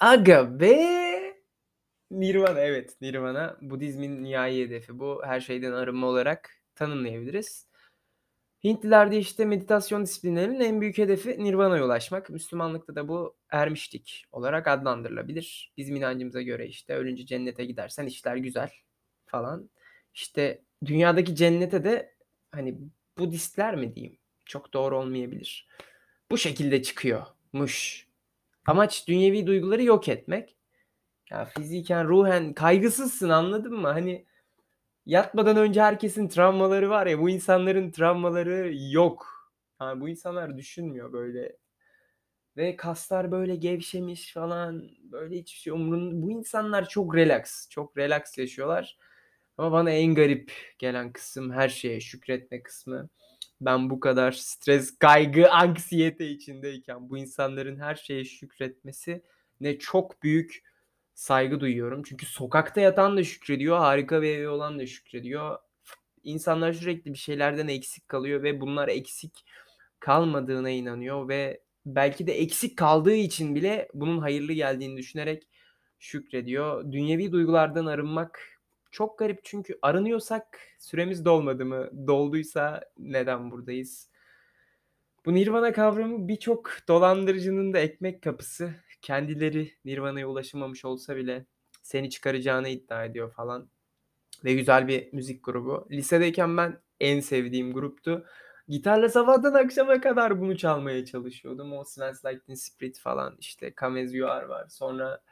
Aga be! Nirvana evet Nirvana Budizmin nihai hedefi. Bu her şeyden arınma olarak tanımlayabiliriz. Hintlilerde işte meditasyon disiplinlerinin en büyük hedefi Nirvana'ya ulaşmak. Müslümanlıkta da bu ermişlik olarak adlandırılabilir. Bizim inancımıza göre işte ölünce cennete gidersen işler güzel falan. İşte dünyadaki cennete de hani Budistler mi diyeyim çok doğru olmayabilir. Bu şekilde çıkıyormuş. Amaç dünyevi duyguları yok etmek. Ya fiziken, ruhen kaygısızsın anladın mı? Hani yatmadan önce herkesin travmaları var ya bu insanların travmaları yok. Yani bu insanlar düşünmüyor böyle. Ve kaslar böyle gevşemiş falan. Böyle hiçbir şey umrunda. Bu insanlar çok relax. Çok relax yaşıyorlar. Ama bana en garip gelen kısım her şeye şükretme kısmı. Ben bu kadar stres, kaygı, anksiyete içindeyken bu insanların her şeye şükretmesi ne çok büyük saygı duyuyorum. Çünkü sokakta yatan da şükrediyor, harika bir evi olan da şükrediyor. İnsanlar sürekli bir şeylerden eksik kalıyor ve bunlar eksik kalmadığına inanıyor ve belki de eksik kaldığı için bile bunun hayırlı geldiğini düşünerek şükrediyor. Dünyevi duygulardan arınmak çok garip çünkü arınıyorsak süremiz dolmadı mı? Dolduysa neden buradayız? Bu nirvana kavramı birçok dolandırıcının da ekmek kapısı. Kendileri nirvana'ya ulaşamamış olsa bile seni çıkaracağını iddia ediyor falan. Ve güzel bir müzik grubu. Lisedeyken ben en sevdiğim gruptu. Gitarla sabahtan akşama kadar bunu çalmaya çalışıyordum. O Smells Like Teen Spirit falan işte Come As You Are var. Sonra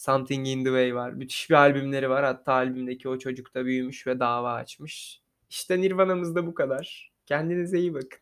Something in the Way var. Müthiş bir albümleri var. Hatta albümdeki o çocuk da büyümüş ve dava açmış. İşte Nirvana'mız da bu kadar. Kendinize iyi bakın.